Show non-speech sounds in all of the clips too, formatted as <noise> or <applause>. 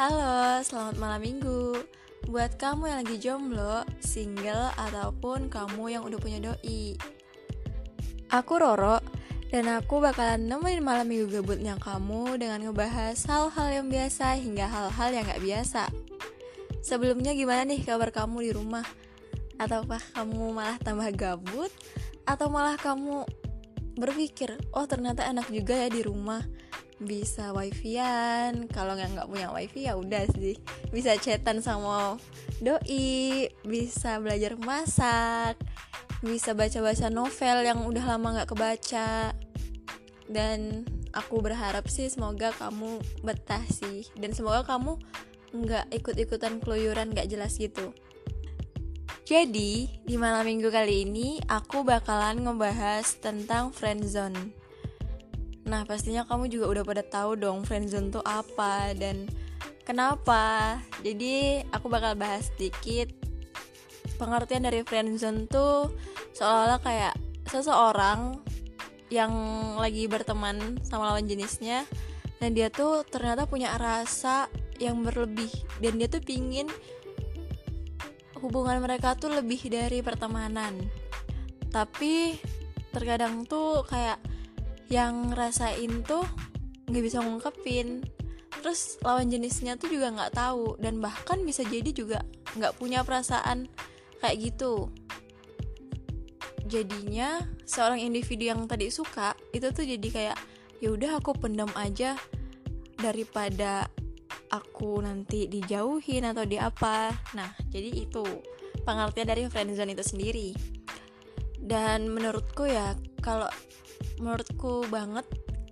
Halo, selamat malam minggu Buat kamu yang lagi jomblo, single, ataupun kamu yang udah punya doi Aku Roro, dan aku bakalan nemenin malam minggu gabutnya kamu dengan ngebahas hal-hal yang biasa hingga hal-hal yang gak biasa Sebelumnya gimana nih kabar kamu di rumah? Ataukah kamu malah tambah gabut? Atau malah kamu berpikir, oh ternyata enak juga ya di rumah bisa wifi-an. Kalau nggak nggak punya wifi ya udah sih. Bisa chatan sama doi. Bisa belajar masak. Bisa baca-baca novel yang udah lama nggak kebaca. Dan aku berharap sih semoga kamu betah sih. Dan semoga kamu nggak ikut-ikutan keluyuran nggak jelas gitu. Jadi di malam minggu kali ini aku bakalan ngebahas tentang friendzone Nah, pastinya kamu juga udah pada tahu dong friendzone tuh apa dan kenapa. Jadi, aku bakal bahas sedikit pengertian dari friendzone tuh seolah-olah kayak seseorang yang lagi berteman sama lawan jenisnya dan dia tuh ternyata punya rasa yang berlebih dan dia tuh pingin hubungan mereka tuh lebih dari pertemanan tapi terkadang tuh kayak yang ngerasain tuh nggak bisa ngungkepin. Terus lawan jenisnya tuh juga nggak tahu dan bahkan bisa jadi juga nggak punya perasaan kayak gitu. Jadinya seorang individu yang tadi suka itu tuh jadi kayak ya udah aku pendam aja daripada aku nanti dijauhin atau di apa. Nah jadi itu pengertian dari friendzone itu sendiri. Dan menurutku ya kalau menurutku banget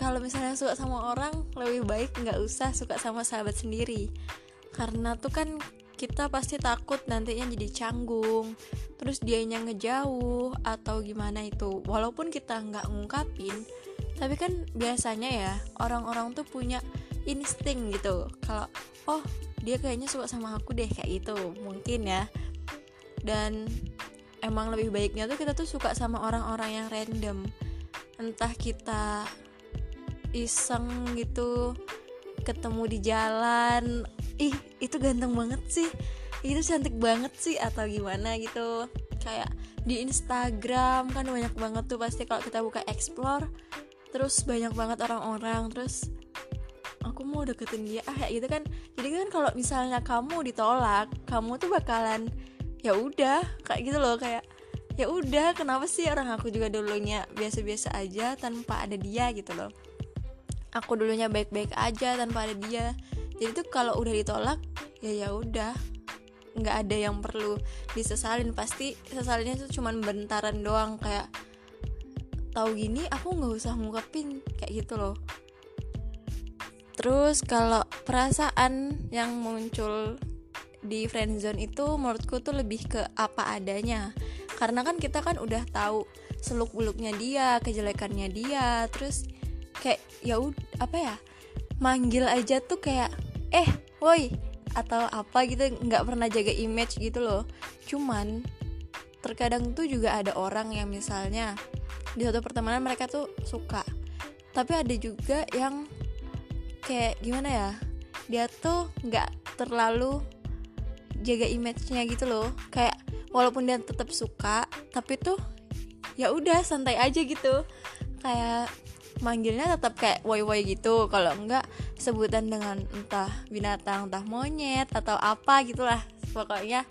kalau misalnya suka sama orang lebih baik nggak usah suka sama sahabat sendiri. Karena tuh kan kita pasti takut nantinya jadi canggung terus dianya ngejauh atau gimana itu. Walaupun kita nggak ngungkapin tapi kan biasanya ya orang-orang tuh punya insting gitu. Kalau oh dia kayaknya suka sama aku deh kayak gitu mungkin ya. Dan emang lebih baiknya tuh kita tuh suka sama orang-orang yang random entah kita iseng gitu ketemu di jalan. Ih itu ganteng banget sih. Itu cantik banget sih atau gimana gitu. Kayak di Instagram kan banyak banget tuh pasti kalau kita buka explore terus banyak banget orang-orang terus aku mau deketin dia. Ah ya gitu kan. Jadi kan kalau misalnya kamu ditolak kamu tuh bakalan ya udah kayak gitu loh kayak ya udah kenapa sih orang aku juga dulunya biasa-biasa aja tanpa ada dia gitu loh? Aku dulunya baik-baik aja tanpa ada dia. Jadi tuh kalau udah ditolak ya ya udah. Nggak ada yang perlu disesalin. Pasti sesalinnya tuh cuman bentaran doang. Kayak tahu gini aku nggak usah ngungkapin. Kayak gitu loh. Terus kalau perasaan yang muncul di friendzone itu menurutku tuh lebih ke apa adanya karena kan kita kan udah tahu seluk beluknya dia kejelekannya dia terus kayak ya apa ya manggil aja tuh kayak eh woi atau apa gitu nggak pernah jaga image gitu loh. Cuman terkadang tuh juga ada orang yang misalnya di suatu pertemanan mereka tuh suka. Tapi ada juga yang kayak gimana ya dia tuh nggak terlalu jaga image-nya gitu loh. Kayak walaupun dia tetap suka tapi tuh ya udah santai aja gitu. Kayak manggilnya tetap kayak woi woi gitu. Kalau enggak sebutan dengan entah binatang entah monyet atau apa gitulah pokoknya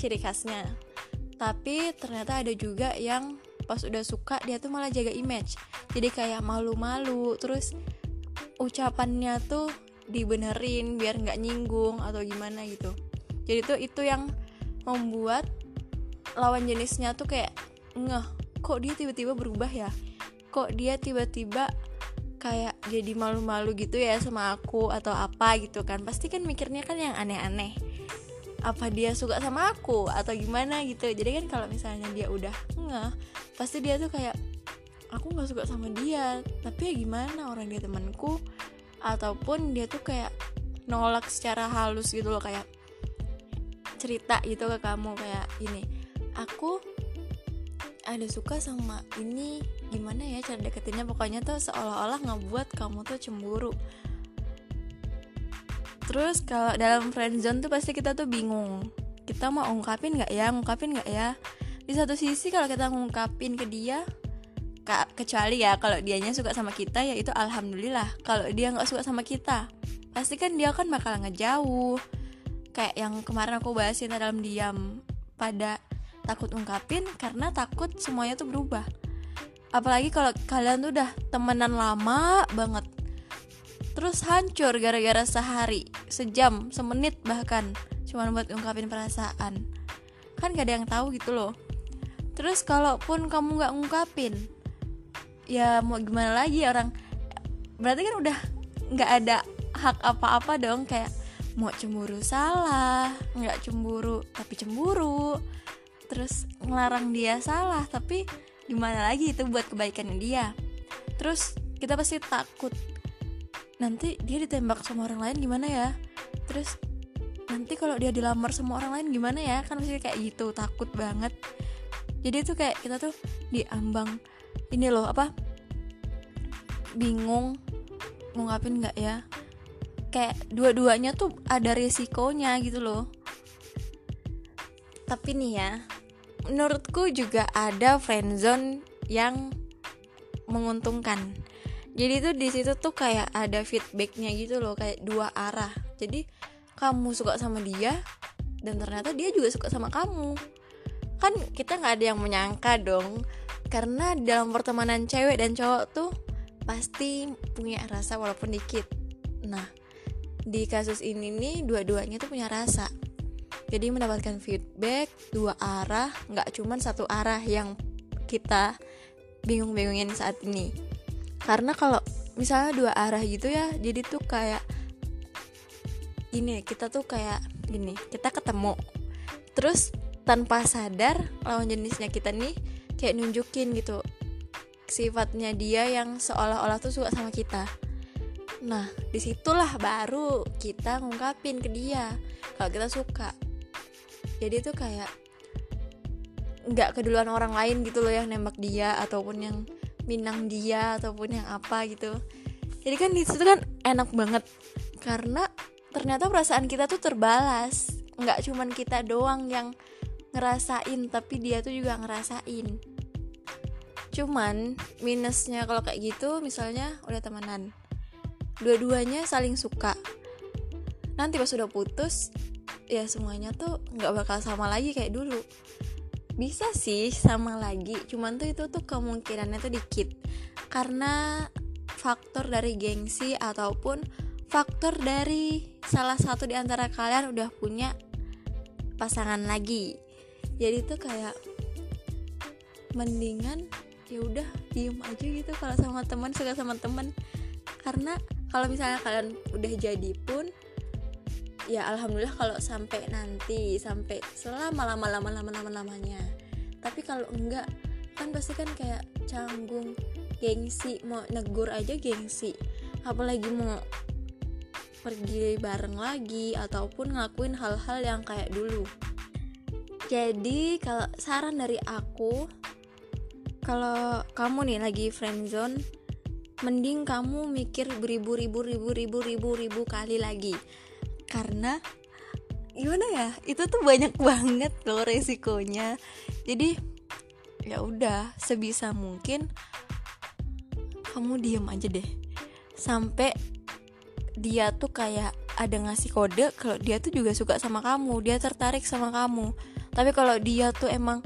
ciri khasnya. Tapi ternyata ada juga yang pas udah suka dia tuh malah jaga image. Jadi kayak malu-malu terus ucapannya tuh dibenerin biar nggak nyinggung atau gimana gitu. Jadi tuh itu yang membuat lawan jenisnya tuh kayak ngeh kok dia tiba-tiba berubah ya? Kok dia tiba-tiba kayak jadi malu-malu gitu ya sama aku atau apa gitu kan? Pasti kan mikirnya kan yang aneh-aneh. Apa dia suka sama aku atau gimana gitu? Jadi kan kalau misalnya dia udah ngeh pasti dia tuh kayak aku nggak suka sama dia tapi ya gimana? Orang dia temanku. Ataupun dia tuh kayak nolak secara halus gitu loh kayak cerita gitu ke kamu kayak ini aku ada suka sama ini gimana ya cara deketinnya? Pokoknya tuh seolah-olah ngebuat kamu tuh cemburu. Terus kalau dalam friendzone tuh pasti kita tuh bingung. Kita mau ungkapin nggak ya? Ngungkapin nggak ya? Di satu sisi kalau kita ngungkapin ke dia kecuali ya kalau dianya suka sama kita ya itu alhamdulillah. Kalau dia nggak suka sama kita pasti kan dia kan bakal ngejauh. Kayak yang kemarin aku bahasin dalam diam pada takut ungkapin karena takut semuanya tuh berubah. Apalagi kalau kalian tuh udah temenan lama banget terus hancur gara-gara sehari sejam semenit bahkan cuma buat ungkapin perasaan. Kan gak ada yang tahu gitu loh. Terus kalaupun kamu nggak ngungkapin ya mau gimana lagi orang? Berarti kan udah nggak ada hak apa-apa dong kayak mau cemburu salah nggak cemburu tapi cemburu terus ngelarang dia salah tapi gimana lagi itu buat kebaikannya dia. Terus kita pasti takut nanti dia ditembak sama orang lain gimana ya? Terus nanti kalau dia dilamar sama orang lain gimana ya? Kan pasti kayak gitu takut banget. Jadi tuh kayak kita tuh diambang ini loh apa? Bingung ngungkapin nggak ya? Kayak dua-duanya tuh ada resikonya gitu loh. Tapi nih ya menurutku juga ada friendzone yang menguntungkan. Jadi tuh di situ tuh kayak ada feedbacknya gitu loh kayak dua arah. Jadi kamu suka sama dia dan ternyata dia juga suka sama kamu. Kan kita nggak ada yang menyangka dong karena dalam pertemanan cewek dan cowok tuh pasti punya rasa walaupun dikit. Nah di kasus ini nih dua-duanya tuh punya rasa jadi mendapatkan feedback dua arah nggak cuman satu arah yang kita bingung-bingungin saat ini. Karena kalau misalnya dua arah gitu ya jadi tuh kayak gini kita tuh kayak gini kita ketemu. Terus tanpa sadar lawan jenisnya kita nih kayak nunjukin gitu sifatnya dia yang seolah-olah tuh suka sama kita. Nah di situlah baru kita ngungkapin ke dia kalau kita suka jadi tuh kayak nggak keduluan orang lain gitu loh yang nembak dia ataupun yang minang dia ataupun yang apa gitu. Jadi kan di situ kan enak banget. Karena ternyata perasaan kita tuh terbalas. Nggak cuman kita doang yang ngerasain tapi dia tuh juga ngerasain. Cuman minusnya kalau kayak gitu misalnya udah temenan. Dua-duanya saling suka. Nanti pas udah putus ya semuanya tuh nggak bakal sama lagi kayak dulu. Bisa sih sama lagi cuman tuh itu tuh kemungkinannya tuh dikit. Karena faktor dari gengsi ataupun faktor dari salah satu di antara kalian udah punya pasangan lagi. Jadi tuh kayak mendingan ya udah diem aja gitu kalau sama teman suka sama teman. Karena kalau misalnya kalian udah jadi pun ya alhamdulillah kalau sampai nanti sampai selama lama lama lama lama lamanya. Tapi kalau enggak kan pasti kan kayak canggung gengsi mau negur aja gengsi. Apalagi mau pergi bareng lagi ataupun ngelakuin hal-hal yang kayak dulu. Jadi kalau saran dari aku kalau kamu nih lagi friendzone mending kamu mikir beribu ribu ribu ribu ribu ribu kali lagi karena gimana ya itu tuh banyak <laughs> banget loh resikonya. Jadi ya udah sebisa mungkin kamu diem aja deh. Sampai dia tuh kayak ada ngasih kode kalau dia tuh juga suka sama kamu dia tertarik sama kamu. Tapi kalau dia tuh emang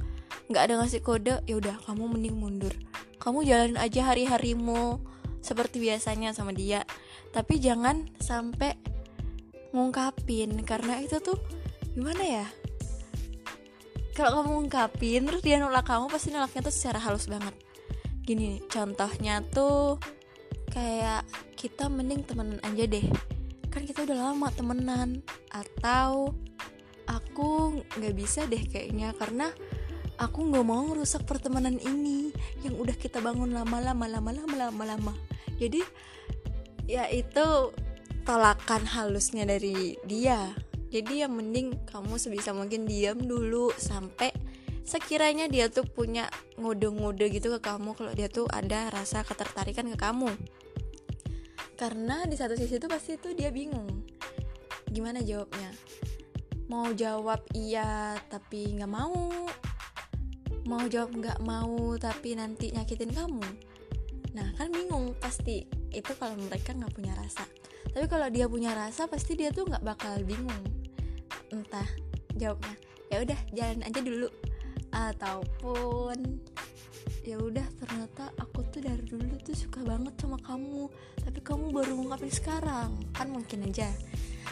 nggak ada ngasih kode ya udah kamu mending mundur. Kamu jalanin aja hari-harimu seperti biasanya sama dia. Tapi jangan sampai ngungkapin karena itu tuh gimana ya? Kalau kamu ngungkapin terus dia nolak kamu pasti nolaknya tuh secara halus banget. Gini contohnya tuh kayak kita mending temenan aja deh. Kan kita udah lama temenan. Atau aku nggak bisa deh kayaknya karena aku nggak mau ngerusak pertemanan ini yang udah kita bangun lama-lama lama-lama lama-lama. Jadi ya itu tolakan halusnya dari dia. Jadi yang mending kamu sebisa mungkin diam dulu sampai sekiranya dia tuh punya ngode-ngode gitu ke kamu kalau dia tuh ada rasa ketertarikan ke kamu. Karena di satu sisi tuh pasti tuh dia bingung. Gimana jawabnya? Mau jawab iya tapi nggak mau? Mau jawab nggak mau tapi nanti nyakitin kamu? Nah kan bingung pasti. Itu kalau mereka nggak punya rasa tapi kalau dia punya rasa pasti dia tuh nggak bakal bingung. Entah jawabnya ya udah jalan aja dulu. Ataupun ya udah ternyata aku tuh dari dulu tuh suka banget sama kamu tapi kamu baru ngungkapin sekarang. Kan mungkin aja.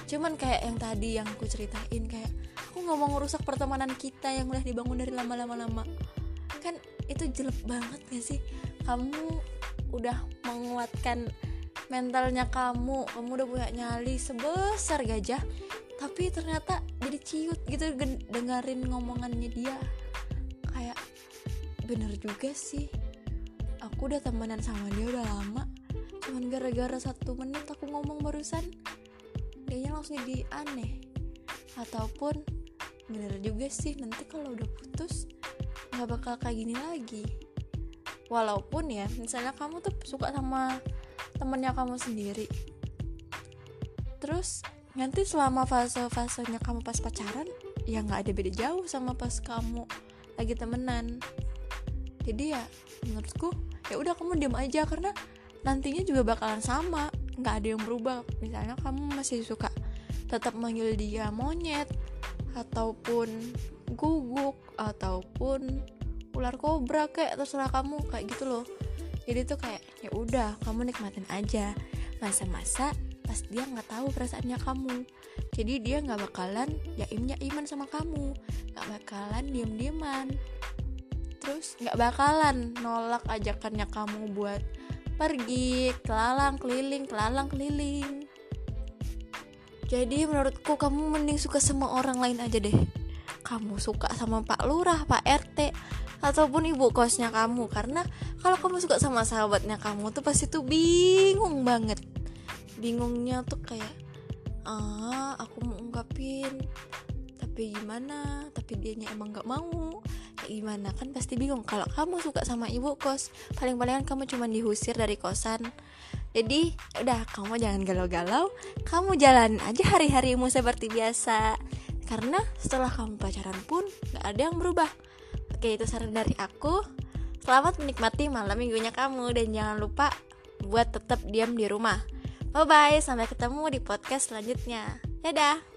Cuman kayak yang tadi yang aku ceritain kayak aku nggak mau ngerusak pertemanan kita yang udah dibangun dari lama-lama lama kan itu jelek banget gak sih? Kamu udah menguatkan mentalnya kamu. Kamu udah punya nyali sebesar gajah tapi ternyata jadi ciut gitu dengerin ngomongannya dia. Kayak bener juga sih. Aku udah temenan sama dia udah lama. Cuman gara-gara satu menit aku ngomong barusan dia langsung jadi aneh. Ataupun bener juga sih nanti kalau udah putus nggak bakal kayak gini lagi. Walaupun ya misalnya kamu tuh suka sama temennya kamu sendiri. Terus nanti selama fase-fasenya kamu pas pacaran ya nggak ada beda jauh sama pas kamu lagi temenan. Jadi ya menurutku ya udah kamu diam aja karena nantinya juga bakalan sama nggak ada yang berubah. Misalnya kamu masih suka tetap manggil dia monyet ataupun guguk ataupun ular kobra kayak terserah kamu kayak gitu loh jadi tuh kayak ya udah kamu nikmatin aja. Masa-masa pas dia nggak tahu perasaannya kamu. Jadi dia nggak bakalan yaimnya iman sama kamu. Nggak bakalan diem dieman terus nggak bakalan nolak ajakannya kamu buat pergi kelalang keliling kelalang keliling. Jadi menurutku kamu mending suka sama orang lain aja deh. Kamu suka sama Pak Lurah, Pak RT ataupun ibu kosnya kamu. Karena kalau kamu suka sama sahabatnya kamu tuh pasti tuh bingung banget. Bingungnya tuh kayak ah aku mau ungkapin tapi gimana? Tapi dianya emang nggak mau. Kayak gimana? Kan pasti bingung. Kalau kamu suka sama ibu kos paling palingan kamu cuma dihusir dari kosan. Jadi udah kamu jangan galau-galau. Kamu jalan aja hari-harimu seperti biasa. Karena setelah kamu pacaran pun gak ada yang berubah. Oke itu saran dari aku selamat menikmati malam minggunya kamu dan jangan lupa buat tetap diam di rumah. Bye bye sampai ketemu di podcast selanjutnya. Dadah